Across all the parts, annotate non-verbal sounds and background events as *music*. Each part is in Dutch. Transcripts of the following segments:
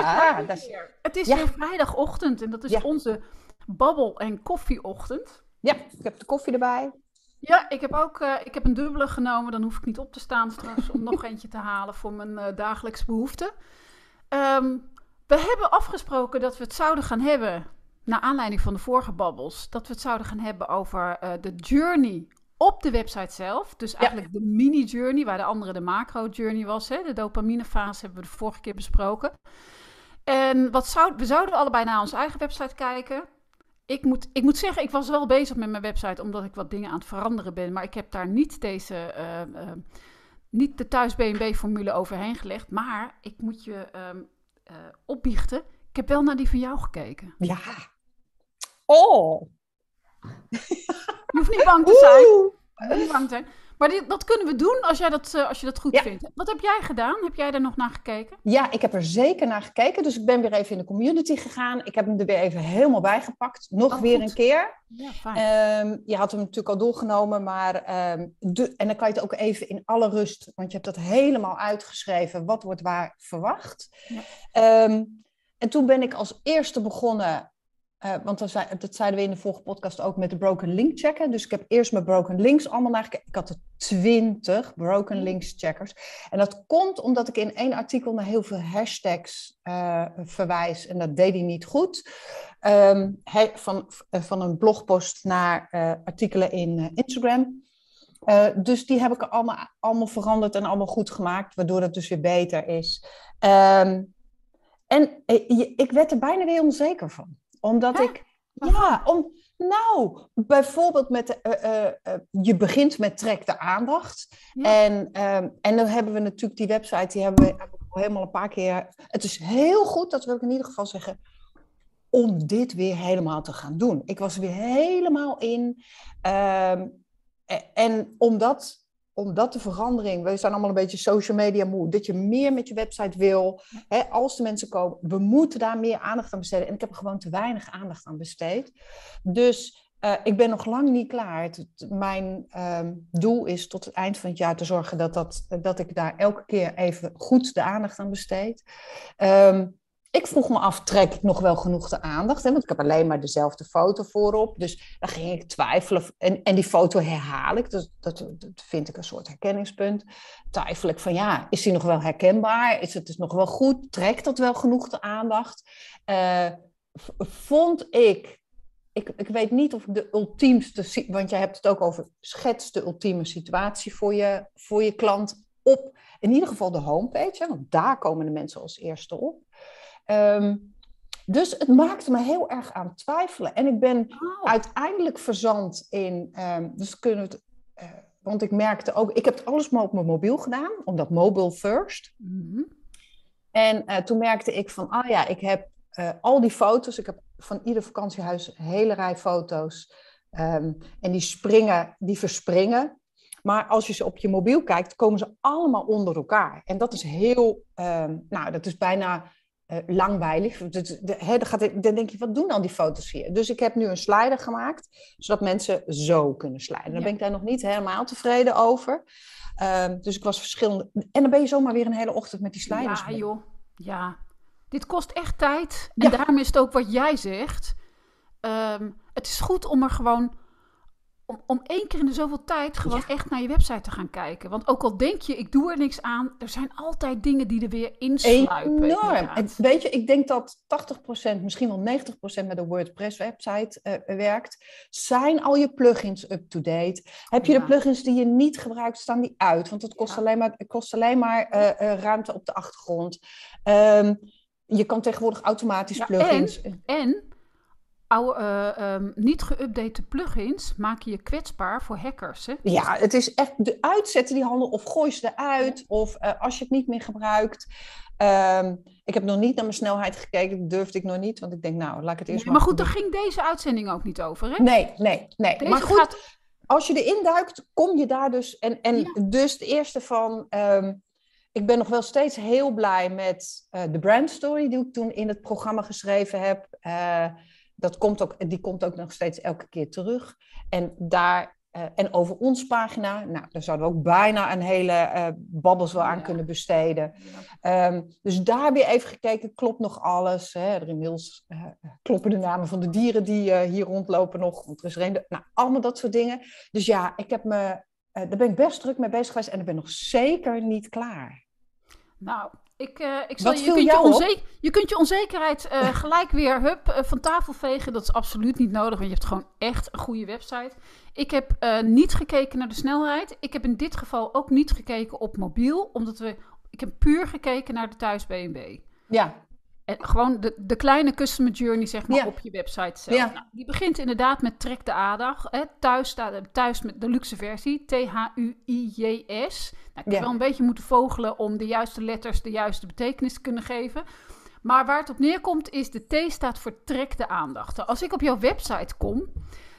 Ja, dat is... Het is Ja. weer vrijdagochtend en dat is Ja. onze babbel- en koffieochtend. ja, ik heb de koffie erbij. Ja, ik heb ook eh, ik heb een dubbele genomen. Dan hoef ik niet op te staan straks om nog *laughs* eentje te halen voor mijn eh, dagelijkse behoeften. Ehm, we hebben afgesproken dat we het zouden gaan hebben, naar aanleiding van de vorige babbels, dat we het zouden gaan hebben over eh, de journey op de website zelf. Dus eigenlijk de mini-journey, waar de andere de macro-journey was. Hè? De dopaminefase hebben we de vorige keer besproken. En wat zou, we zouden allebei naar onze eigen website kijken. Ik moet, ik moet zeggen, ik was wel bezig met mijn website omdat ik wat dingen aan het veranderen ben. Maar ik heb daar niet deze, eh, eh, niet de thuis BNB-formule overheen gelegd. Maar ik moet je ehm, eh, opbiechten. Ik heb wel naar die van jou gekeken. Ja. Oh. Je hoeft niet bang te zijn. Oeh. Je hoeft niet bang te zijn. Maar dit, dat kunnen we doen als, jij dat, eh, als je dat goed Ja. vindt. Wat heb jij gedaan? Heb jij daar nog naar gekeken? Ja, ik heb er zeker naar gekeken. Dus ik ben weer even in de community gegaan. Ik heb hem er weer even helemaal bijgepakt. Nog Oh, weer goed. een keer. Ja, fijn. Ehm, je had hem natuurlijk al doorgenomen, maar ehm, de, en dan kan je het ook even in alle rust, want je hebt dat helemaal uitgeschreven. Wat wordt waar verwacht? Ja. Ehm, en toen ben ik als eerste begonnen, eh, want dat, zei, dat zeiden we in de vorige podcast ook met de broken link checken. Dus ik heb eerst mijn broken links allemaal nagekeken. Ik had er twintig broken links checkers. En dat komt omdat ik in één artikel naar heel veel hashtags eh, verwijs. En dat deed hij niet goed. Ehm, van, eh, van een blogpost naar artikelen in Instagram. Dus die heb ik allemaal, allemaal veranderd en allemaal goed gemaakt, waardoor het dus weer beter is. Ehm, en je- ik werd er bijna weer onzeker van. Omdat Hè? ik, ja, om, nou, bijvoorbeeld met, de, eh, eh, eh, je begint met trek de aandacht. Ja. En, ehm, en dan hebben we natuurlijk die website, die hebben we hebben we al helemaal een paar keer. Het is heel goed, dat wil ik in ieder geval zeggen, om dit weer helemaal te gaan doen. Ik was er weer helemaal in. Ehm, e- en omdat, omdat de verandering, we zijn allemaal een beetje social media moe, dat je meer met je website wil. Hè, als de mensen komen, we moeten daar meer aandacht aan besteden. En ik heb gewoon te weinig aandacht aan besteed. Dus eh, ik ben nog lang niet klaar. Mijn ehm, doel is tot het eind van het jaar te zorgen dat, dat, dat ik daar elke keer even goed de aandacht aan besteed. Ehm, ik vroeg me af, trek ik nog wel genoeg de aandacht? Hè? Want ik heb alleen maar dezelfde foto voorop. Dus dan ging ik twijfelen. En, en die foto herhaal ik. Dus dat, dat vind ik een soort herkenningspunt. Twijfel ik van, ja, is die nog wel herkenbaar? Is het dus nog wel goed? Trekt dat wel genoeg de aandacht? Eh, vond ik... Ik, ik weet niet of de ultiemste... Want jij hebt het ook over schets de ultieme situatie voor je, voor je klant op... In ieder geval de homepage, want daar komen de mensen als eerste op. Ehm, dus het maakte me heel erg aan twijfelen. En ik ben Oh, uiteindelijk verzand in. ehm, dus kunnen we het. eh, want ik merkte ook. Ik heb alles maar op mijn mobiel gedaan, omdat mobile first. mhm. En eh, toen merkte ik van, ah ja, ik heb eh, al die foto's. Ik heb van ieder vakantiehuis een hele rij foto's. Ehm, en die springen, die verspringen. Maar als je ze op je mobiel kijkt, komen ze allemaal onder elkaar. En dat is heel, nou, dat is bijna eh hè, dan, gaat, dan denk je, wat doen dan die foto's hier? Dus ik heb nu een slider gemaakt, zodat mensen zo kunnen sliden. Ja. ben ik daar nog niet helemaal tevreden over. Ehm, dus ik was verschillende. En dan ben je zomaar weer een hele ochtend met die sliders. Ja, mee. joh. Ja. Dit kost echt tijd. En Ja. daarom is het ook wat jij zegt. Ehm, het is goed om er gewoon... Om, om één keer in de zoveel tijd gewoon echt naar je website te gaan kijken. Want ook al denk je, ik doe er niks aan... Er zijn altijd dingen die er weer insluipen. Enorm. En weet je, ik denk dat 80%, misschien wel 90% met een WordPress-website eh, werkt. Zijn al je plugins up-to-date? Heb je Ja. de plugins die je niet gebruikt, staan die uit? Want het kost Ja. alleen maar, het kost alleen maar eh, eh, ruimte op de achtergrond. Ehm, je kan tegenwoordig automatisch plugins. En oude, eh, ehm, niet geüpdate plugins maken je kwetsbaar voor hackers. Hè? Ja, het is echt de uitzetten die handel of gooi ze eruit. Of eh, als je het niet meer gebruikt. Ehm, ik heb nog niet naar mijn snelheid gekeken. Dat durfde ik nog niet. Want ik denk, nou, laat ik het eerst Nee, maar goed, daar ging deze uitzending ook niet over. Hè? Nee, nee, nee. Deze maar goed, gaat als je erin duikt, kom je daar dus. En, en Ja. dus de eerste van. ehm, ik ben nog wel steeds heel blij met eh, de brand story die ik toen in het programma geschreven heb. Eh, dat komt ook, die komt ook nog steeds elke keer terug. En daar Uh, en over ons pagina, nou, daar zouden we ook bijna een hele uh, babbels wel aan kunnen besteden. Um, dus daar weer even gekeken, klopt nog alles? Hè? Er inmiddels uh, kloppen de namen van de dieren die hier rondlopen nog. Want er is een, nou, allemaal dat soort dingen. Dus ja, ik heb me, daar ben ik best druk mee bezig geweest en ik ben nog zeker niet klaar. Nou, ik, uh, ik zal, je, kunt je, onzeker, je kunt je onzekerheid uh, *laughs* gelijk weer hup, uh, van tafel vegen. Dat is absoluut niet nodig, want je hebt gewoon echt een goede website. Ik heb niet gekeken naar de snelheid. Ik heb in dit geval ook niet gekeken op mobiel, omdat we. Ik heb puur gekeken naar de thuis BNB. Ja. Gewoon de, de kleine customer journey, zeg maar, op je website zelf. Ja. Nou, die begint inderdaad met trek de aandacht. Hè. Thuis staat thuis met de luxe versie, T-H-U-I-J-S. Nou, ik heb wel een beetje moeten vogelen om de juiste letters de juiste betekenis te kunnen geven. Maar waar het op neerkomt is, de T staat voor trek de aandacht. Als ik op jouw website kom,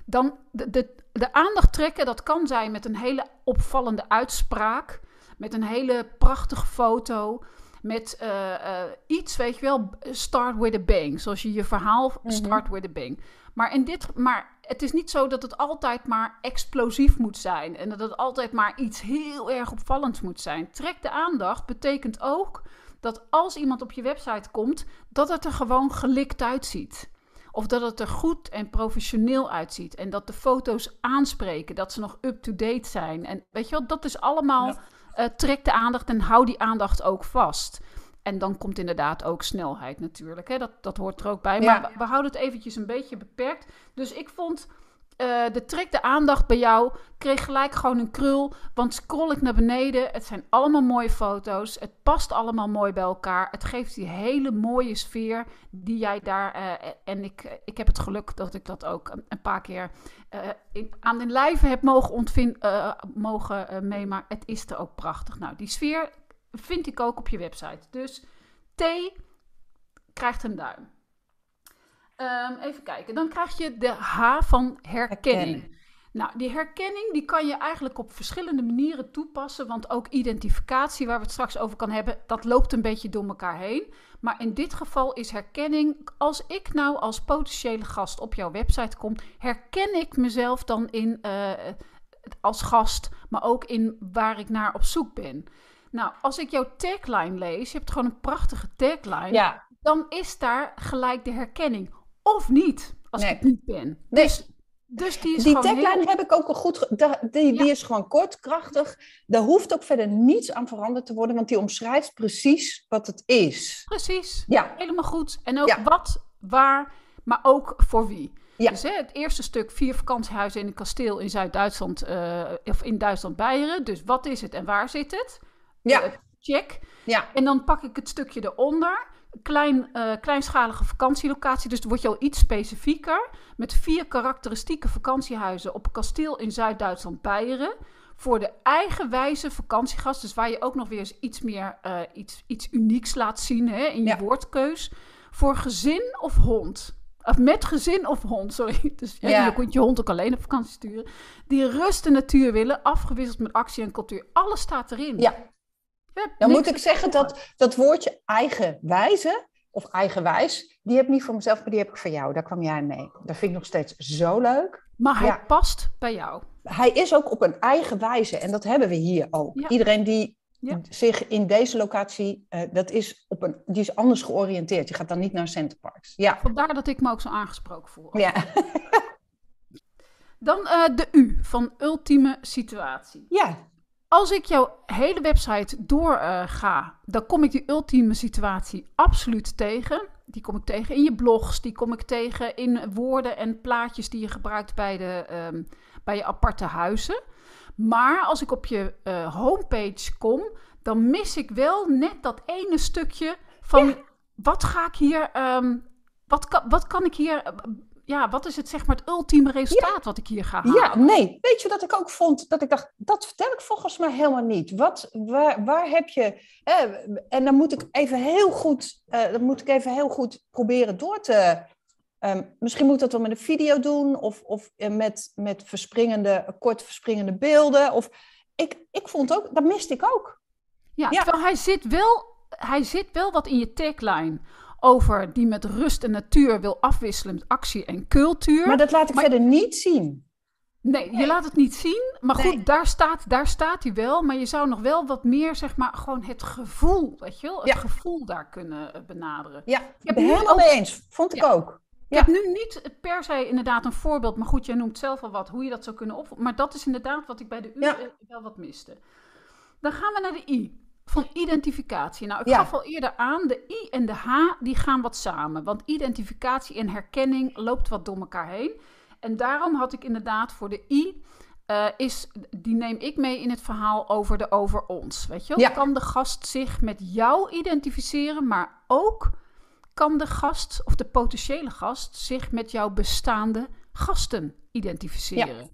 dan de, de, de aandacht trekken, dat kan zijn met een hele opvallende uitspraak, met een hele prachtige foto met uh, uh, iets, weet je wel, start with a bang. Zoals je je verhaal mhm. start with a bang. Maar, in dit, maar het is niet zo dat het altijd maar explosief moet zijn. En dat het altijd maar iets heel erg opvallends moet zijn. Trek de aandacht betekent ook dat als iemand op je website komt, dat het er gewoon gelikt uitziet. Of dat het er goed en professioneel uitziet. En dat de foto's aanspreken, dat ze nog up-to-date zijn. En weet je wel, dat is allemaal uh, trek de aandacht en hou die aandacht ook vast. En dan komt inderdaad ook snelheid natuurlijk. Hè? Dat, dat hoort er ook bij. Maar we, we, houden het eventjes een beetje beperkt. Dus ik vond uh, de trek de aandacht bij jou. Kreeg gelijk gewoon een krul. Want scroll ik naar beneden. Het zijn allemaal mooie foto's. Het past allemaal mooi bij elkaar. Het geeft die hele mooie sfeer die jij daar. Uh, en ik, ik heb het geluk dat ik dat ook een, paar keer aan de lijve heb mogen, ontvin, mogen meemaken. Het is er ook prachtig. Nou, die sfeer vind ik ook op je website. Dus T krijgt een duim. Um, even kijken. Dan krijg je de H van herkenning. Nou, die herkenning die kan je eigenlijk op verschillende manieren toepassen. Want ook identificatie, waar we het straks over kan hebben, dat loopt een beetje door elkaar heen. Maar in dit geval is herkenning, als ik nou als potentiële gast op jouw website kom, herken ik mezelf dan in uh, als gast, maar ook in waar ik naar op zoek ben. Nou, als ik jouw tagline lees, je hebt gewoon een prachtige tagline, ja. dan is daar gelijk de herkenning. Of niet, als ik niet ben. Dus, dus die is Die tagline heb ik ook al goed... Die, die is gewoon kort, krachtig. Daar hoeft ook verder niets aan veranderd te worden, want die omschrijft precies wat het is. Precies, ja. helemaal goed. En ook wat, waar, maar ook voor wie. Ja. Dus hè, het eerste stuk, vier vakantiehuizen in een kasteel in Zuid-Duitsland, uh, of in Duitsland-Beieren. Dus wat is het en waar zit het? Ja. Uh, check. Ja. En dan pak ik het stukje eronder klein, uh, kleinschalige vakantielocatie. Dus word je al iets specifieker. Met vier karakteristieke vakantiehuizen op een kasteel in Zuid-Duitsland Beieren. Voor de eigenwijze vakantiegast. Dus waar je ook nog weer eens iets meer uh, iets, iets unieks laat zien hè, in je woordkeus. Voor gezin of hond. Of met gezin of hond, sorry. *laughs* Dus ja, je kunt je hond ook alleen op vakantie sturen. Die rust en natuur willen, afgewisseld met actie en cultuur. Alles staat erin. Ja, dan moet ik zeggen dat dat woordje eigenwijze of eigenwijs, die heb ik niet voor mezelf, maar die heb ik voor jou. Daar kwam jij mee. Dat vind ik nog steeds zo leuk. Maar hij past bij jou. Hij is ook op een eigen wijze en dat hebben we hier ook. Iedereen die zich in deze locatie, uh, dat is op een, die is anders georiënteerd. Je gaat dan niet naar Centerparks. Ja. Vandaar dat ik me ook zo aangesproken voel. Ja. dan uh, de U van ultieme situatie. Ja. Als ik jouw hele website doorga, uh, dan kom ik die ultieme situatie absoluut tegen. Die kom ik tegen in je blogs, die kom ik tegen in woorden en plaatjes die je gebruikt bij, de, um, bij je aparte huizen. Maar als ik op je uh, homepage kom, dan mis ik wel net dat ene stukje van ja. wat ga ik hier, um, wat, kan, wat kan ik hier ja, wat is het zeg maar het ultieme resultaat wat ik hier ga halen? Ja, nee. Weet je wat ik ook vond? Dat ik dacht, dat vertel ik volgens mij helemaal niet. Wat, waar, waar heb je... en dan moet ik even heel goed, uh, dan moet ik even heel goed proberen door te... Um, misschien moet ik dat wel met een video doen of, of uh, met, met verspringende, kort verspringende beelden. Of, ik, ik vond ook, dat miste ik ook. Ja, ja. terwijl hij zit, wel, hij zit wel wat in je tagline over die met rust en natuur wil afwisselen met actie en cultuur. Maar dat laat ik verder niet zien. Nee, je laat het niet zien. Maar goed, daar, staat, daar staat hij wel. Maar je zou nog wel wat meer, zeg maar, gewoon het gevoel, weet je wel? Het Ja. gevoel daar kunnen eh, benaderen. Ja, ik heb ben helemaal ook- mee eens. Vond ik Ja. ook. Ik heb nu niet per se inderdaad een voorbeeld, maar goed, jij noemt zelf al wat, hoe je dat zou kunnen opvoeden. Maar dat is inderdaad wat ik bij de U Ja. eh, wel wat miste. Dan gaan we naar de I, van identificatie. Nou, ik Ja. gaf al eerder aan, de I en de H, die gaan wat samen. Want identificatie en herkenning loopt wat door elkaar heen. En daarom had ik inderdaad voor de I, eh, is, die neem ik mee in het verhaal over de over ons. Weet je wel? Ja. Kan de gast zich met jou identificeren, maar ook kan de gast of de potentiële gast zich met jouw bestaande gasten identificeren.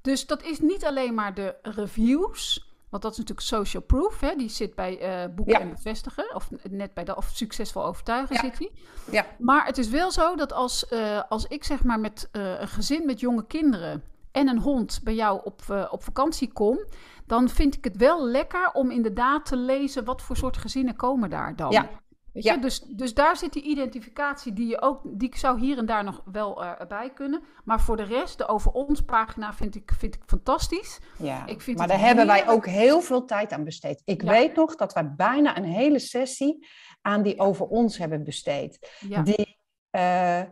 Dus dat is niet alleen maar de reviews, want dat is natuurlijk social proof, hè? die zit bij eh, boeken Ja. en bevestigen, of net bij de of succesvol overtuigen Ja. zit die. Ja. Maar het is wel zo dat als, eh, als ik zeg maar met eh, een gezin met jonge kinderen en een hond bij jou op, op vakantie kom, dan vind ik het wel lekker om inderdaad te lezen wat voor soort gezinnen komen daar dan. Ja. Weet Ja. je? Dus, dus daar zit die identificatie die je ook, die zou hier en daar nog wel eh, bij kunnen. Maar voor de rest, de over ons pagina vind ik, vind ik fantastisch. Ja, Ik vind maar daar hebben wij ook heel veel tijd aan besteed. Ik Ja. weet nog dat wij bijna een hele sessie aan die over ons hebben besteed. Ja, Die, eh, eh,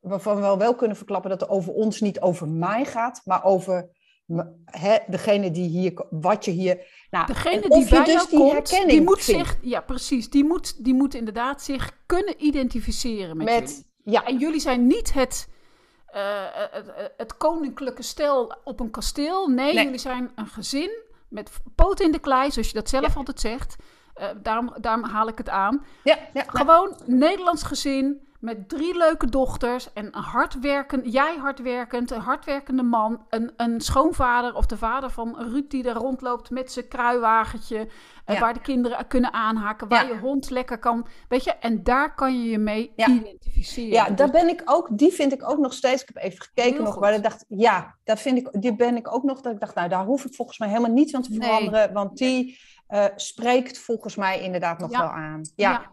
waarvan we wel, wel kunnen verklappen dat het over ons niet over mij gaat, maar over hè, degene die hier, wat je hier... Nou, Degene en die bij dus jou die komt, herkenning die moet vindt zich, ja precies, die moet, die moet inderdaad zich kunnen identificeren met, jullie. met... Ja, En jullie zijn niet het, eh, het, het koninklijke stel op een kasteel. Nee, Nee. jullie zijn een gezin met poot in de klei, zoals je dat zelf Ja. altijd zegt. Eh, daarom, daarom haal ik het aan. ja, ja, Gewoon Nederlands gezin met drie leuke dochters en een hardwerkend, jij hardwerkend, een hardwerkende man, een, een schoonvader of de vader van Ruud die er rondloopt met zijn kruiwagentje, eh, Ja. waar de kinderen kunnen aanhaken, waar Ja. je hond lekker kan, weet je, en daar kan je je mee Ja. identificeren. Ja, Dus- daar ben ik ook, die vind ik ook nog steeds. Ik heb even gekeken Heel nog, goed. waar ik dacht, ja, dat vind ik, die ben ik ook nog. Dat ik dacht, nou, daar hoef ik volgens mij helemaal niets aan te Nee. veranderen, want die eh, spreekt volgens mij inderdaad nog wel aan. Ja,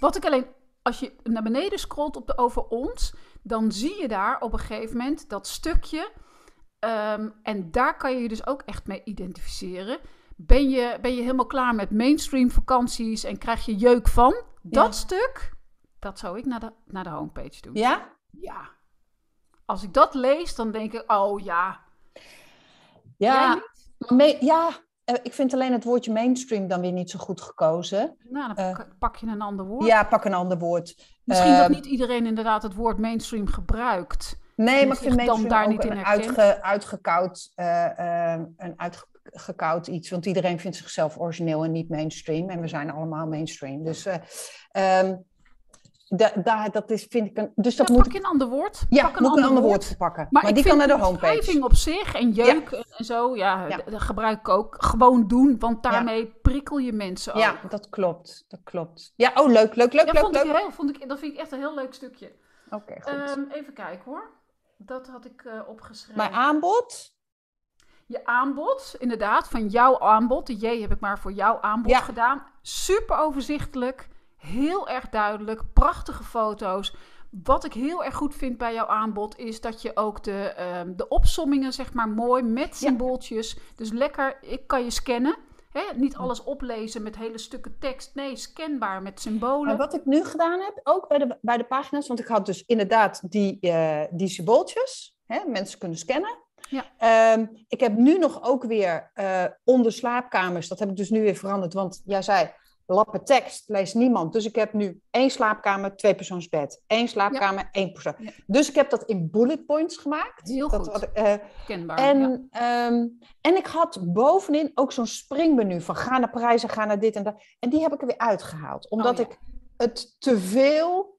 Wat ik alleen, als je naar beneden scrolt op de over ons, dan zie je daar op een gegeven moment dat stukje. ehm, en daar kan je je dus ook echt mee identificeren. Ben je, ben je helemaal klaar met mainstream vakanties en krijg je jeuk van? Dat Ja. stuk, dat zou ik naar de, naar de homepage doen. ja? Ja. Als ik dat lees, dan denk ik, oh ja. Ja, ja, ik vind alleen het woordje mainstream dan weer niet zo goed gekozen. Nou, dan Eh. pak- je een ander woord. Ja, pak een ander woord. Misschien dat Ehm, niet iedereen inderdaad het woord mainstream gebruikt. Nee, maar ik vind mainstream daar ook niet in een uitge, uitgekoud, eh, eh, een uitgekoud iets. Want iedereen vindt zichzelf origineel en niet mainstream. En we zijn allemaal mainstream. Dus, eh, da, dat is, vind ik een... Dus dat Ja, moet pak ik... een ander woord. Ja, pak een ander woord verpakken. Maar, ik die kan naar de homepage. op zich en jeuk en, en zo, ja, dat gebruik ik ook. Gewoon doen, want daarmee prikkel je mensen ook. Ja, dat klopt. Dat klopt. Ja, oh, leuk, leuk, leuk, leuk, vond ik heel, vond ik, dat vind ik echt een heel leuk stukje. Oké, goed. Ehm, even kijken hoor. Dat had ik eh, opgeschreven. Mijn aanbod? Je aanbod, inderdaad, van jouw aanbod. De J heb ik maar voor jouw aanbod Ja. gedaan. Super overzichtelijk, heel erg duidelijk, prachtige foto's. Wat ik heel erg goed vind bij jouw aanbod is dat je ook de, ehm, de opsommingen, zeg maar, mooi met symbooltjes. Dus lekker, ik kan je scannen. Hè? Niet alles oplezen met hele stukken tekst. Nee, scanbaar met symbolen. Maar wat ik nu gedaan heb, ook bij de, bij de pagina's, want ik had dus inderdaad die, eh, die symbooltjes, hè, mensen kunnen scannen. Ja. Ehm, ik heb nu nog ook weer eh, onder slaapkamers, dat heb ik dus nu weer veranderd, want jij zei lappen tekst leest niemand. Dus ik heb nu één slaapkamer, twee persoonsbed. Eén slaapkamer, één persoon. Ja. Dus ik heb dat in bullet points gemaakt. Heel dat, goed. eh, Scanbaar. en, ja. ehm, en ik had bovenin ook zo'n springmenu van ga naar prijzen, ga naar dit en dat. En die heb ik er weer uitgehaald. Omdat Oh, ik het te veel...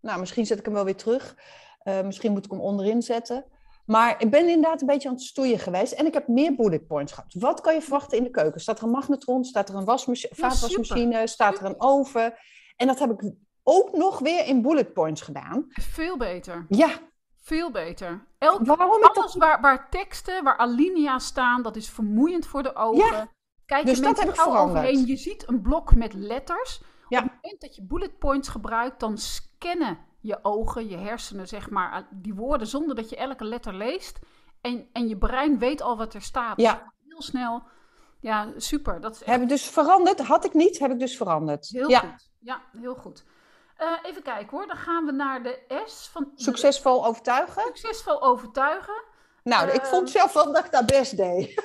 Nou, misschien zet ik hem wel weer terug. Eh, misschien moet ik hem onderin zetten. Maar ik ben inderdaad een beetje aan het stoeien geweest. En ik heb meer bullet points gehad. Wat kan je verwachten in de keuken? Staat er een magnetron? Staat er een wasmachine, Ja, vaatwasmachine? Staat er een oven? En dat heb ik ook nog weer in bullet points gedaan. Veel beter. Ja, Veel beter. Elk waarom dat... Alles waar, waar teksten, waar alinea's staan, dat is vermoeiend voor de ogen. Ja, Kijken dus dat heb ik veranderd. overheen. Je ziet een blok met letters. Ja. Op het moment dat je bullet points gebruikt, dan scannen je ogen, je hersenen, zeg maar, die woorden zonder dat je elke letter leest. En, en je brein weet al wat er staat. Ja. Dus heel snel. Ja, super. Dat is echt Heb ik dus veranderd? Had ik niet, heb ik dus veranderd. heel ja. goed. Ja, heel goed. Eh, even kijken hoor. Dan gaan we naar de S van Succesvol overtuigen? succesvol overtuigen. Nou, ik vond zelf wel dat ik dat best deed.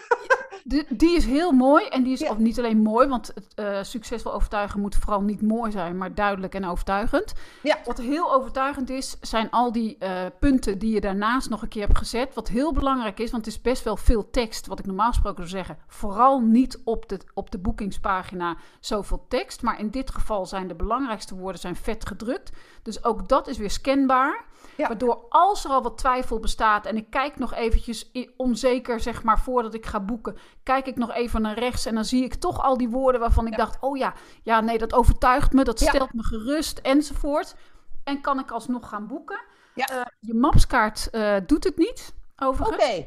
De- die is heel mooi en die is Ja. of niet alleen mooi, want het eh, succesvol overtuigen moet vooral niet mooi zijn, maar duidelijk en overtuigend. Ja. Wat heel overtuigend is, zijn al die eh, punten die je daarnaast nog een keer hebt gezet. Wat heel belangrijk is, want het is best wel veel tekst, wat ik normaal gesproken zou zeggen. Vooral niet op de, op de boekingspagina zoveel tekst, maar in dit geval zijn de belangrijkste woorden zijn vet gedrukt. Dus ook dat is weer scanbaar. Ja. Waardoor als er al wat twijfel bestaat en ik kijk nog eventjes onzeker, zeg maar, voordat ik ga boeken, kijk ik nog even naar rechts en dan zie ik toch al die woorden waarvan ik Ja. dacht, oh ja, ja, nee, dat overtuigt me, dat Ja. stelt me gerust enzovoort. En kan ik alsnog gaan boeken. Eh, je mapskaart eh, doet het niet, overigens, Oké.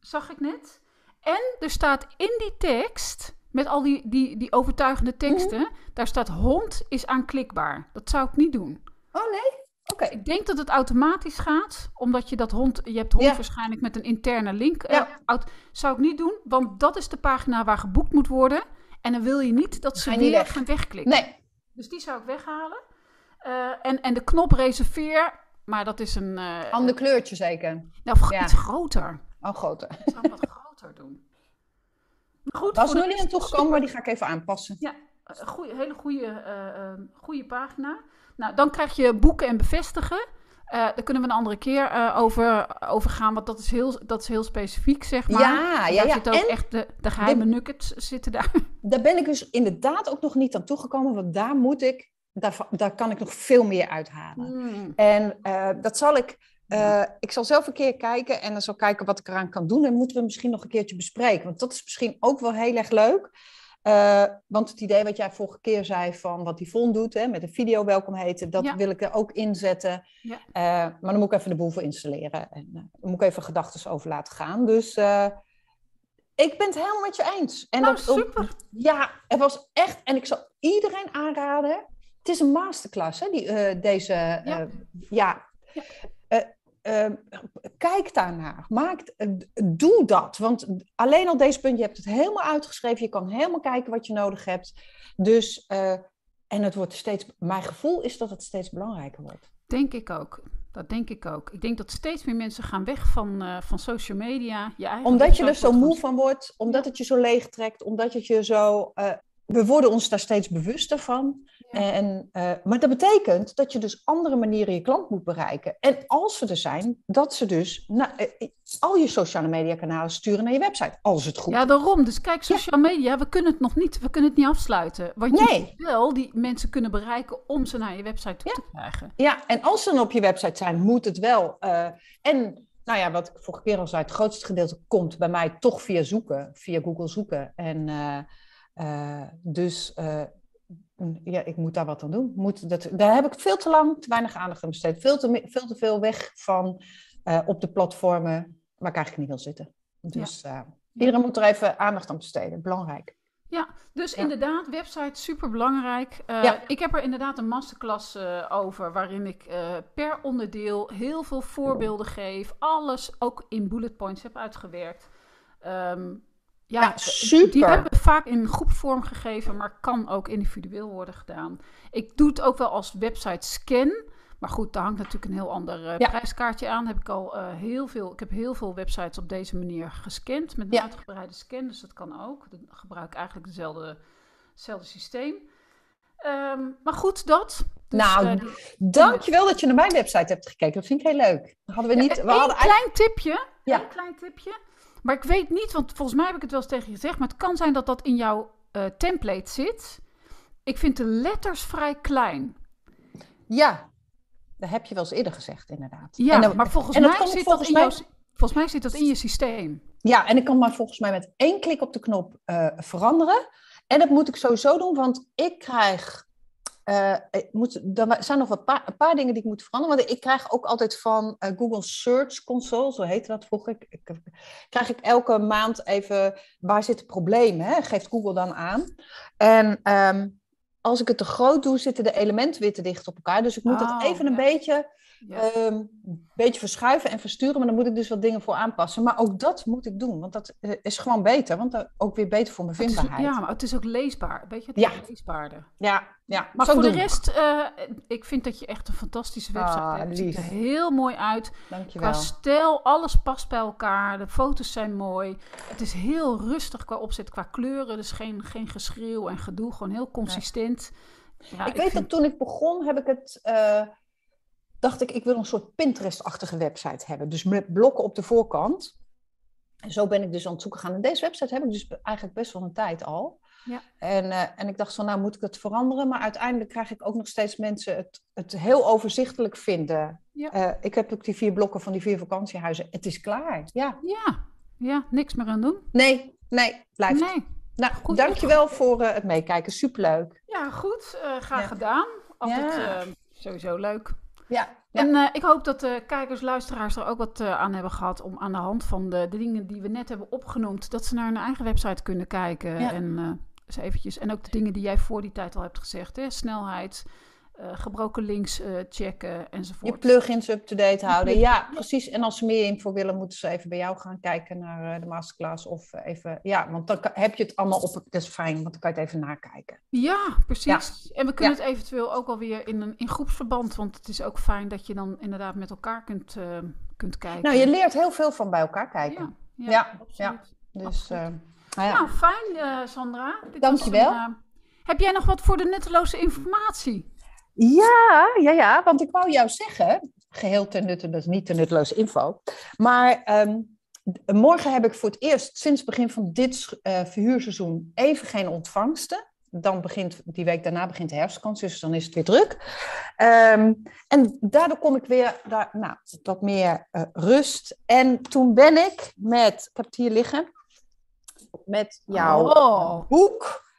zag ik net. En er staat in die tekst, met al die, die, die overtuigende teksten, Mhm. daar staat hond is aanklikbaar. Dat zou ik niet doen. Oh nee? Oké. Ik denk dat het automatisch gaat, omdat je dat hond, je hebt hond Ja. waarschijnlijk met een interne link. eh, Ja. zou ik niet doen, want dat is de pagina waar geboekt moet worden. En dan wil je niet dat ze weer weg. gaan wegklikken. Nee. Dus die zou ik weghalen. Eh, en, en de knop reserveer, maar dat is een. eh Ander kleurtje zeker. nou, of ja. iets groter. Oh, grote. Ik zou wat *laughs* groter doen. Maar goed, Was nog niet aan toegekomen, maar die ga ik even aanpassen. Ja, goeie, hele goede, goede pagina. Nou, dan krijg je boeken en bevestigen. Eh, daar kunnen we een andere keer eh, over, over gaan, want dat is heel, dat is heel specifiek, zeg maar. Ja, ja, ja. zit ook En echt de, de geheime nuggets zitten daar. *laughs* daar ben ik dus inderdaad ook nog niet aan toegekomen, want daar moet ik, daar, daar kan ik nog veel meer uithalen. En eh, dat zal ik, ik zal zelf een keer kijken en dan zal kijken wat ik eraan kan doen. En moeten we misschien nog een keertje bespreken, want dat is misschien ook wel heel erg leuk. Eh, want het idee wat jij vorige keer zei van wat Yvonne doet, hè, met een video welkom heten, dat Ja. wil ik er ook inzetten. Ja. Eh, maar dan moet ik even de boel voor installeren. En uh, dan moet ik even gedachten over laten gaan. Dus ik ben het helemaal met je eens. En nou, dat, super. Ja, het was echt, en ik zal iedereen aanraden. Het is een masterclass, hè, die, deze. Ja. ja. Uh, kijk daarnaar. Maak, doe dat. Want alleen al deze punt, je hebt het helemaal uitgeschreven. Je kan helemaal kijken wat je nodig hebt. Dus, uh, en het wordt steeds, mijn gevoel is dat het steeds belangrijker wordt. Denk ik ook. Dat denk ik ook. Ik denk dat steeds meer mensen gaan weg van, uh, van social media. Je omdat je er zo moe van wordt, omdat het je zo leeg trekt, omdat het je zo. Uh, we worden ons daar steeds bewuster van. Ja. En, uh, maar dat betekent dat je dus andere manieren je klant moet bereiken. En als ze er zijn, dat ze dus na, uh, al je sociale media kanalen sturen naar je website, als het goed Ja, daarom. Dus kijk, social media, we kunnen het nog niet, we kunnen het niet afsluiten. Want je nee. moet wel die mensen kunnen bereiken om ze naar je website toe ja. te krijgen. Ja, en als ze dan op je website zijn, moet het wel. Uh, en nou ja, wat ik vorige keer al zei, het grootste gedeelte komt bij mij toch via zoeken, via Google zoeken. En uh, dus ja, ik moet daar wat aan doen. Moet dat, daar heb ik veel te lang, te weinig aandacht aan besteed. Veel te, veel, te veel weg van uh, op de platformen waar ik eigenlijk niet wil zitten. Dus ja. uh, iedereen moet er even aandacht aan besteden. Belangrijk. Ja, dus ja. inderdaad, website super belangrijk. Uh, ja. Ik heb er inderdaad een masterclass uh, over, waarin ik uh, per onderdeel heel veel voorbeelden geef. Alles ook in bullet points heb uitgewerkt. Um, ja, ja, super. Die hebben we vaak in groepvorm gegeven, maar kan ook individueel worden gedaan. Ik doe het ook wel als website scan. Maar goed, daar hangt natuurlijk een heel ander uh, ja. prijskaartje aan. Heb ik al uh, heel veel. Ik heb heel veel websites op deze manier gescand met een ja. uitgebreide scan, dus dat kan ook. Dan gebruik ik eigenlijk dezelfde, hetzelfde systeem. Um, maar goed, dat. Dus, nou, uh, dankjewel dat je naar mijn website hebt gekeken. Dat vind ik heel leuk. Hadden we niet. We hadden een klein tipje. Ja. Een klein tipje. Maar ik weet niet, want volgens mij heb ik het wel eens tegen je gezegd. Maar het kan zijn dat dat in jouw uh, template zit. Ik vind de letters vrij klein. Ja, dat heb je wel eens eerder gezegd, inderdaad. Ja, dan, maar volgens mij zit volgens dat in mij... jouw, volgens mij zit dat in je systeem. Ja, en ik kan maar volgens mij met één klik op de knop uh, veranderen. En dat moet ik sowieso doen, want ik krijg uh, moet, er zijn nog een paar, een paar, dingen die ik moet veranderen. Want ik krijg ook altijd van uh, Google Search Console, zo heette dat vroeger. Ik, ik, krijg ik elke maand even, waar zit het probleem? Hè? Geeft Google dan aan. En um, als ik het te groot doe, zitten de elementen weer te dicht op elkaar. Dus ik moet oh, dat even ja. een beetje Ehm, een beetje verschuiven en versturen, maar dan moet ik dus wat dingen voor aanpassen. Maar ook dat moet ik doen, want dat eh, is gewoon beter. Want dat ook weer beter voor mijn vindbaarheid. ja, maar het is ook leesbaar. Weet je, het Ja. is leesbaarder. ja, ja. Maar voor de rest, eh, ik vind dat je echt een fantastische website Ah, hebt. Het ziet er heel mooi uit. Qua Dankjewel. stijl, alles past bij elkaar. De foto's zijn mooi. Het is heel rustig qua opzet, qua kleuren. Dus geen, geen geschreeuw en gedoe. Gewoon heel consistent. Ja, ik weet vind- dat toen ik begon, heb ik het, eh, dacht ik, ik wil een soort Pinterest-achtige website hebben. Dus met blokken op de voorkant. En zo ben ik dus aan het zoeken gaan. En deze website heb ik dus eigenlijk best wel een tijd al. Ja. En, eh, en ik dacht van, nou moet ik het veranderen. Maar uiteindelijk krijg ik ook nog steeds mensen het, het heel overzichtelijk vinden. Ja. Eh, ik heb ook die vier blokken van die vier vakantiehuizen. Het is klaar. Ja. Ja, ja, niks meer aan doen. Nee, nee, blijft. Nee. Nou, Goed. dankjewel voor eh, het meekijken. Superleuk. Ja, goed. graag Ja. gedaan. Altijd sowieso leuk. Ja. En eh, ik hoop dat de kijkers, luisteraars er ook wat eh, aan hebben gehad om aan de hand van de, de dingen die we net hebben opgenoemd, dat ze naar hun eigen website kunnen kijken. En, eens eventjes, en ook de dingen die jij voor die tijd al hebt gezegd. Hè? Snelheid, gebroken links eh, checken enzovoort. Je plugins up-to-date houden. Ja, precies. En als ze meer info willen, moeten ze even bij jou gaan kijken naar eh, de masterclass. Of eh, even, ja, want dan heb je het allemaal op. Dat is fijn, want dan kan je het even nakijken. Ja, precies. En we kunnen Ja. het eventueel ook alweer in een in groepsverband, want het is ook fijn dat je dan inderdaad met elkaar kunt, eh, kunt kijken. Nou, je leert heel veel van bij elkaar kijken. ja, ja. Dus, eh, nou ja. Nou, fijn, eh, Sandra. Dit Dankjewel. een, eh, heb jij nog wat voor de nutteloze informatie? Ja, ja, ja, want ik wou jou zeggen, geheel ten nutte, dat is niet ten nutteloze info. Maar ehm, morgen heb ik voor het eerst sinds begin van dit eh, verhuurseizoen even geen ontvangsten. Dan begint, die week daarna begint de herfstvakantie, dus dan is het weer druk. Ehm, en daardoor kom ik weer daar, nou, wat meer eh, rust. En toen ben ik met, ik heb het hier liggen, met jouw Oh. boek.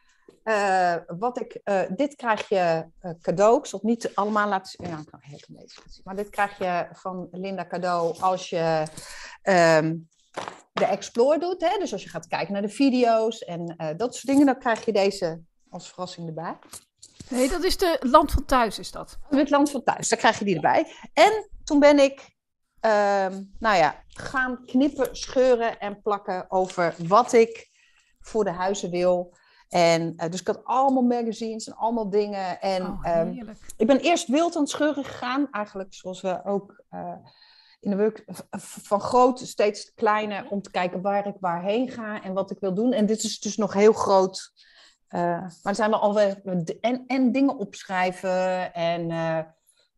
Eh, wat ik, eh, dit krijg je eh, cadeau. Ik zal het niet allemaal laten zien. Ja, ik kan heel een beetje laten zien. Maar dit krijg je van Linda cadeau als je ehm, de Explore doet. Hè? Dus als je gaat kijken naar de video's en dat soort dingen, dan krijg je deze als verrassing erbij. Nee, dat is de Land van Thuis, is dat. Het land van thuis, dan krijg je die erbij. En toen ben ik, ehm, nou ja, gaan knippen, scheuren en plakken over wat ik voor de huizen wil. En eh, dus ik had allemaal magazines en allemaal dingen. En oh, ehm, ik ben eerst wild aan het scheuren gegaan, eigenlijk zoals we ook eh, in de work van groot steeds kleiner, om te kijken waar ik waarheen ga en wat ik wil doen. En dit is dus nog heel groot. eh, maar er zijn wel alweer en, en dingen opschrijven en,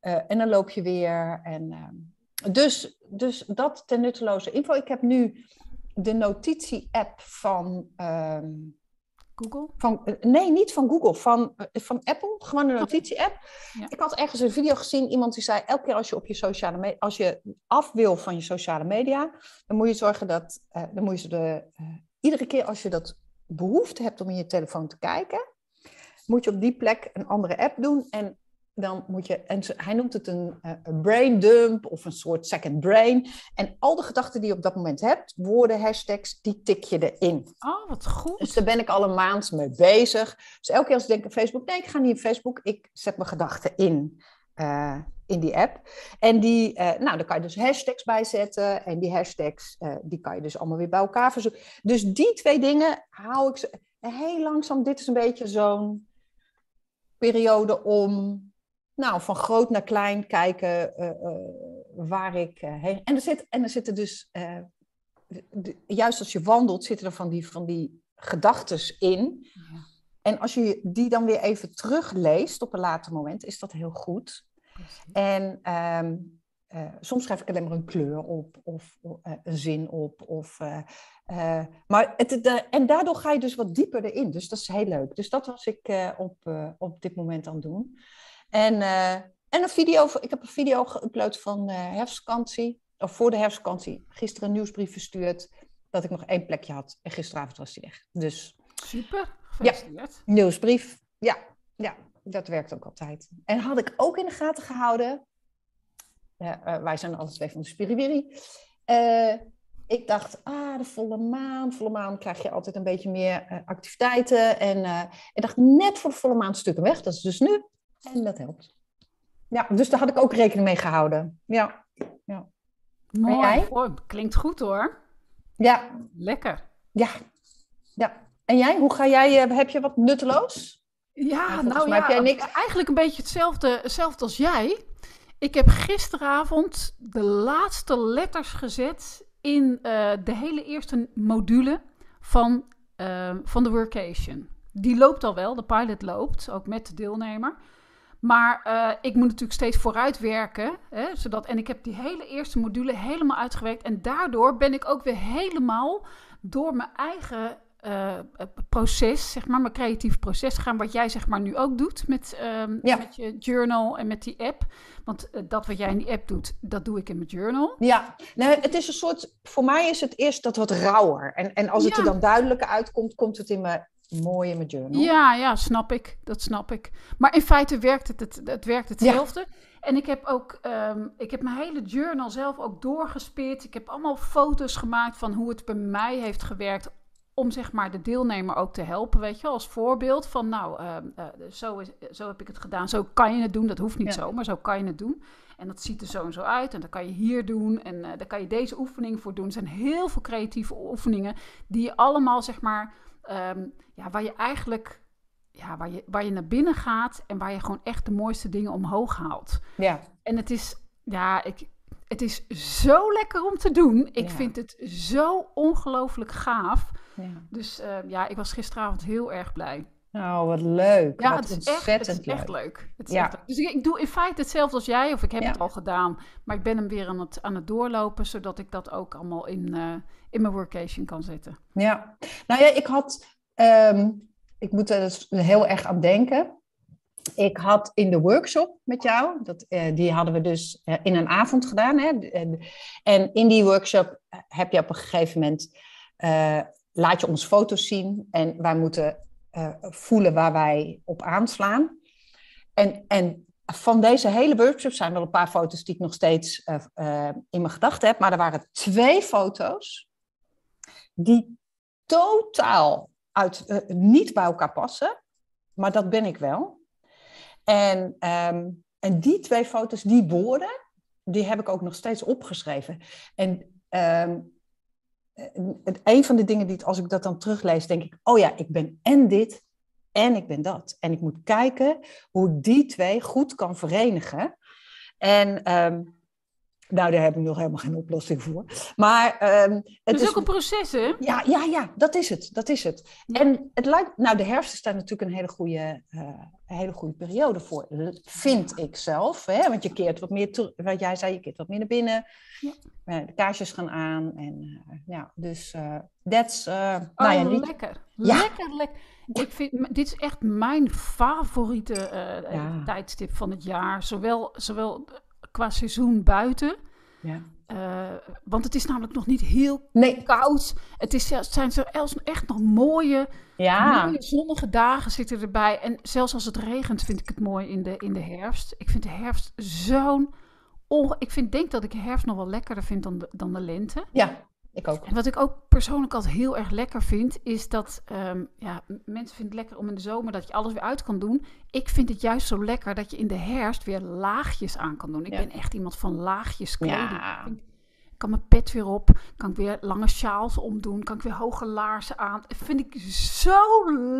en dan loop je weer. En, eh, dus, dus dat ten nutteloze info. Ik heb nu de notitie-app van ehm, Google? van, eh, nee, niet van Google, van, eh, van Apple, gewoon een notitie-app. Ja. Ik had ergens een video gezien, iemand die zei, elke keer als je op je sociale media, als je af wil van je sociale media, dan moet je zorgen dat, eh, dan moet je de, iedere keer als je dat behoefte hebt om in je telefoon te kijken, moet je op die plek een andere app doen en dan moet je, en hij noemt het een, eh, een brain dump of een soort second brain. En al de gedachten die je op dat moment hebt, woorden, hashtags, die tik je erin. Oh, wat goed. Dus daar ben ik al een maand mee bezig. Dus elke keer als ik denk aan Facebook, nee, ik ga niet op Facebook, ik zet mijn gedachten in, eh, in die app. En die, eh, nou, daar kan je dus hashtags bij zetten. En die hashtags, die kan je dus allemaal weer bij elkaar verzoeken. Dus die twee dingen hou ik heel langzaam. Dit is een beetje zo'n periode om, nou, van groot naar klein kijken eh, eh, waar ik eh, heen. En er, zit, en er zitten dus de- juist als je wandelt, zitten er van die, van die gedachtes in. Ja, En als je die dan weer even terugleest op een later moment, is dat heel goed. En ehm, eh, soms schrijf ik alleen maar een kleur op of een zin op. Of, maar het, de- en daardoor ga je dus wat dieper erin. Dus dat is heel leuk. Dus dat was ik op, op dit moment aan het doen. En, eh, en een video, ik heb een video geüpload van eh herfstvakantie. Of voor de herfstvakantie. Gisteren een nieuwsbrief verstuurd. Dat ik nog één plekje had. En gisteravond was die weg. Dus Super, gefeliciteerd. Nieuwsbrief, ja, ja, dat werkt ook altijd. En had ik ook in de gaten gehouden, eh, eh, wij zijn alle twee van de Spiriwiri. Ik dacht, ah, de volle maan, volle maan krijg je altijd een beetje meer activiteiten. En ik dacht, net voor de volle maan stukken weg, dat is dus nu. En dat helpt. ja, dus daar had ik ook rekening mee gehouden. Ja, ja. Mooi. jij? Oh, klinkt goed hoor. Ja, Lekker. ja, ja. En jij, hoe ga jij, eh, heb je wat nutteloos? Ja, nou ja, heb jij niks. eigenlijk een beetje hetzelfde, hetzelfde als jij. Ik heb gisteravond de laatste letters gezet in eh, de hele eerste module van, eh, van de workation. Die loopt al wel, de pilot loopt, ook met de deelnemer. Maar eh, ik moet natuurlijk steeds vooruit werken. Hè, zodat, en ik heb die hele eerste module helemaal uitgewerkt. En daardoor ben ik ook weer helemaal door mijn eigen eh, proces, zeg maar, mijn creatief proces gaan. Wat jij zeg maar nu ook doet met, ehm, Ja. met je journal en met die app. Want eh, dat wat jij in die app doet, dat doe ik in mijn journal. Ja, nee, het is een soort, voor mij is het eerst dat wat rauwer. En, en als het Ja. er dan duidelijker uitkomt, komt het in mijn mooie in mijn journal. Ja, ja, snap ik. Dat snap ik. Maar in feite werkt het, het, het werkt hetzelfde. En ik heb ook, ehm, ik heb mijn hele journal zelf ook doorgespit. Ik heb allemaal foto's gemaakt van hoe het bij mij heeft gewerkt. Om zeg maar de deelnemer ook te helpen, weet je, als voorbeeld van nou, ehm, eh, zo, is, zo heb ik het gedaan. Zo kan je het doen. Dat hoeft niet Ja. zo, maar zo kan je het doen. En dat ziet er zo en zo uit. En dan kan je hier doen. En eh daar kan je deze oefening voor doen. Er zijn heel veel creatieve oefeningen die je allemaal, zeg maar, ehm, ja, waar je eigenlijk, ja, waar je, waar je naar binnen gaat en waar je gewoon echt de mooiste dingen omhoog haalt. Ja, En het is, ja, ik, het is zo lekker om te doen. Ik Ja. vind het zo ongelooflijk gaaf. ja. Dus eh, ja, ik was gisteravond heel erg blij. Oh, wat leuk. Ja, wat het is, echt, het is echt leuk. leuk. Het is Ja. echt leuk. Dus ik, ik doe in feite hetzelfde als jij, of ik heb Ja. het al gedaan. Maar ik ben hem weer aan het, aan het doorlopen, zodat ik dat ook allemaal in, eh, in mijn workation kan zetten. Ja, nou ja, ik had, ehm, ik moet er dus heel erg aan denken. Ik had in de workshop met jou, dat, eh, die hadden we dus eh, in een avond gedaan. Hè? En, in die workshop heb je op een gegeven moment, eh, laat je ons foto's zien en wij moeten eh, voelen waar wij op aanslaan. En, en van deze hele workshop zijn wel een paar foto's die ik nog steeds eh, eh, in mijn gedachten heb, maar er waren twee foto's die totaal uit, eh, niet bij elkaar passen. Maar dat ben ik wel. En, ehm, en die twee foto's, die woorden, die heb ik ook nog steeds opgeschreven. En ehm, het, een van de dingen die, als ik dat dan teruglees, denk ik, oh ja, ik ben en dit en ik ben dat. En ik moet kijken hoe ik die twee goed kan verenigen. En ehm, nou, daar heb ik nog helemaal geen oplossing voor. Maar ehm, het is ook een proces, hè? ja, ja, ja, dat is het. Dat is het. Ja. En het lijkt, nou, de herfst is daar natuurlijk een hele goede, eh, een hele goede periode voor, vind ik zelf. Hè? Want je keert wat meer terug, wat jij zei, je keert wat meer naar binnen. Ja. Eh, de kaarsjes gaan aan. En eh, ja, dus that's, Oh, nou ja, niet, lekker. Ja. Lekker, lekker. Ik vind, dit is echt mijn favoriete tijdstip van het jaar. Zowel, zowel qua seizoen buiten. ja. eh, want het is namelijk nog niet heel Nee, koud. Het, is, het zijn zelfs echt nog mooie, ja, mooie zonnige dagen zitten erbij. En zelfs als het regent vind ik het mooi in de, in de herfst. Ik vind de herfst zo'n... onge- ik vind, denk dat ik de herfst nog wel lekkerder vind dan de, dan de lente. ja, ik ook. En wat ik ook persoonlijk altijd heel erg lekker vind, is dat ehm, ja, mensen vinden het lekker om in de zomer dat je alles weer uit kan doen. Ik vind het juist zo lekker dat je in de herfst weer laagjes aan kan doen. Ik Ja. ben echt iemand van laagjes kleding. Ja. Ik kan mijn pet weer op, kan ik weer lange sjaals omdoen, kan ik weer hoge laarzen aan. Dat vind ik zo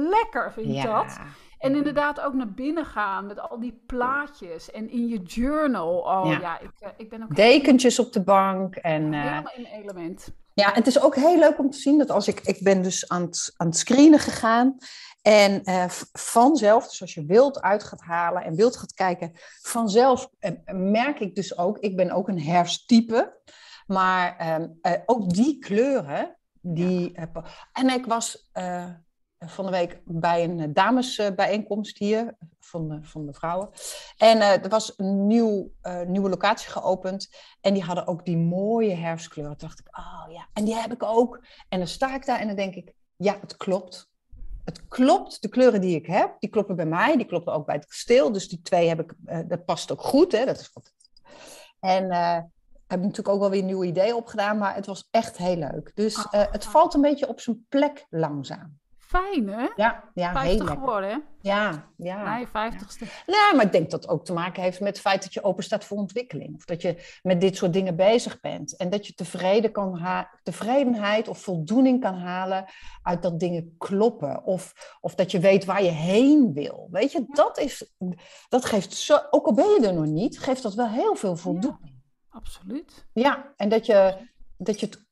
lekker, vind ik dat. En inderdaad ook naar binnen gaan met al die plaatjes en in je journal. Oh ja, Ja. ik, eh, ik ben ook Dekentjes op de bank en... eh, helemaal in element. Ja, het is ook heel leuk om te zien dat als ik, ik ben dus aan het, aan het screenen gegaan en eh, vanzelf, dus als je wild uit gaat halen en wild gaat kijken, vanzelf eh, merk ik dus ook, ik ben ook een herfsttype, maar ehm, eh, ook die kleuren, die, en ik was van de week bij een eh, damesbijeenkomst hier van de, van de vrouwen en eh, er was een nieuw, eh, nieuwe locatie geopend en die hadden ook die mooie herfstkleuren. Toen dacht ik, oh ja, en die heb ik ook. En dan sta ik daar en dan denk ik, ja, het klopt. Het klopt, de kleuren die ik heb, die kloppen bij mij, die kloppen ook bij het kasteel. Dus die twee heb ik, dat past ook goed. Hè? Dat is wat... En heb ik natuurlijk ook wel weer nieuwe ideeën opgedaan, maar het was echt heel leuk. Dus Oh, het valt een beetje op zijn plek langzaam. Fijn, hè? Ja, ja heel 50 lekker. geworden, hè? Ja, ja. Nee, 50ste. Ja, maar ik denk dat het ook te maken heeft met het feit dat je open staat voor ontwikkeling. Of dat je met dit soort dingen bezig bent. En dat je tevreden kan ha- tevredenheid of voldoening kan halen uit dat dingen kloppen. Of, of dat je weet waar je heen wil. Weet je, dat, is, dat geeft zo, ook al ben je er nog niet, geeft dat wel heel veel voldoening. Absoluut. Ja, en dat je, dat je het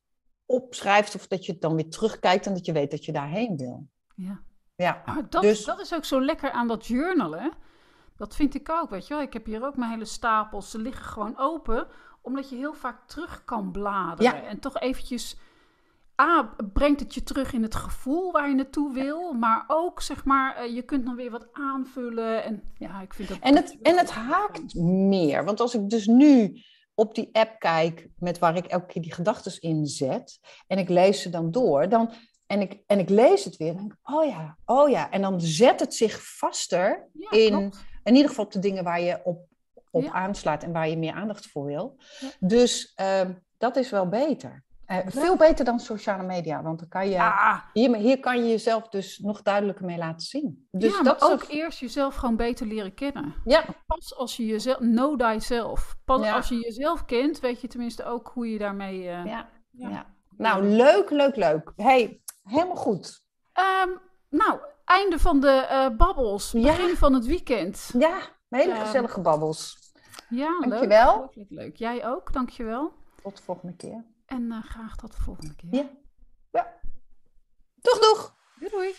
opschrijft of dat je het dan weer terugkijkt en dat je weet dat je daarheen wil. Ja. Ja, Maar dat, Dus- dat is ook zo lekker aan dat journalen. Dat vind ik ook, weet je wel. Ik heb hier ook mijn hele stapels. Ze liggen gewoon open, omdat je heel vaak terug kan bladeren. Ja. En toch eventjes... A, brengt het je terug in het gevoel waar je naartoe wil. Maar ook, zeg maar, eh, je kunt dan weer wat aanvullen. En ja, ik vind dat... En het, en het haakt meer. Want als ik dus nu op die app kijk met waar ik elke keer die gedachten in zet. En ik lees ze dan door. Dan, en, ik, en ik lees het weer. Dan denk ik, oh ja, oh ja. En dan zet het zich vaster. Ja, in- klopt. In ieder geval op de dingen waar je op, op Ja. aanslaat. En waar je meer aandacht voor wil. Ja. Dus ehm, dat is wel beter. Eh, veel beter dan sociale media. Want dan kan je, Ja, hier, hier kan je jezelf dus nog duidelijker mee laten zien. Dus ja, dat ook eerst jezelf gewoon beter leren kennen. Ja, Pas als je jezelf... Know thyself. Pas Ja. als je jezelf kent, weet je tenminste ook hoe je daarmee... eh, ja, ja. Nou, leuk, leuk, leuk. hey, helemaal goed. Ehm, nou, einde van de eh babbels. Begin van het weekend. Ja, hele Ehm, gezellige babbels. Ja, Dankjewel. leuk. Leuk, leuk. Jij ook, dankjewel. Tot de volgende keer. En eh, graag tot de volgende keer. Ja. Toch Doeg, doeg. Doei, doei.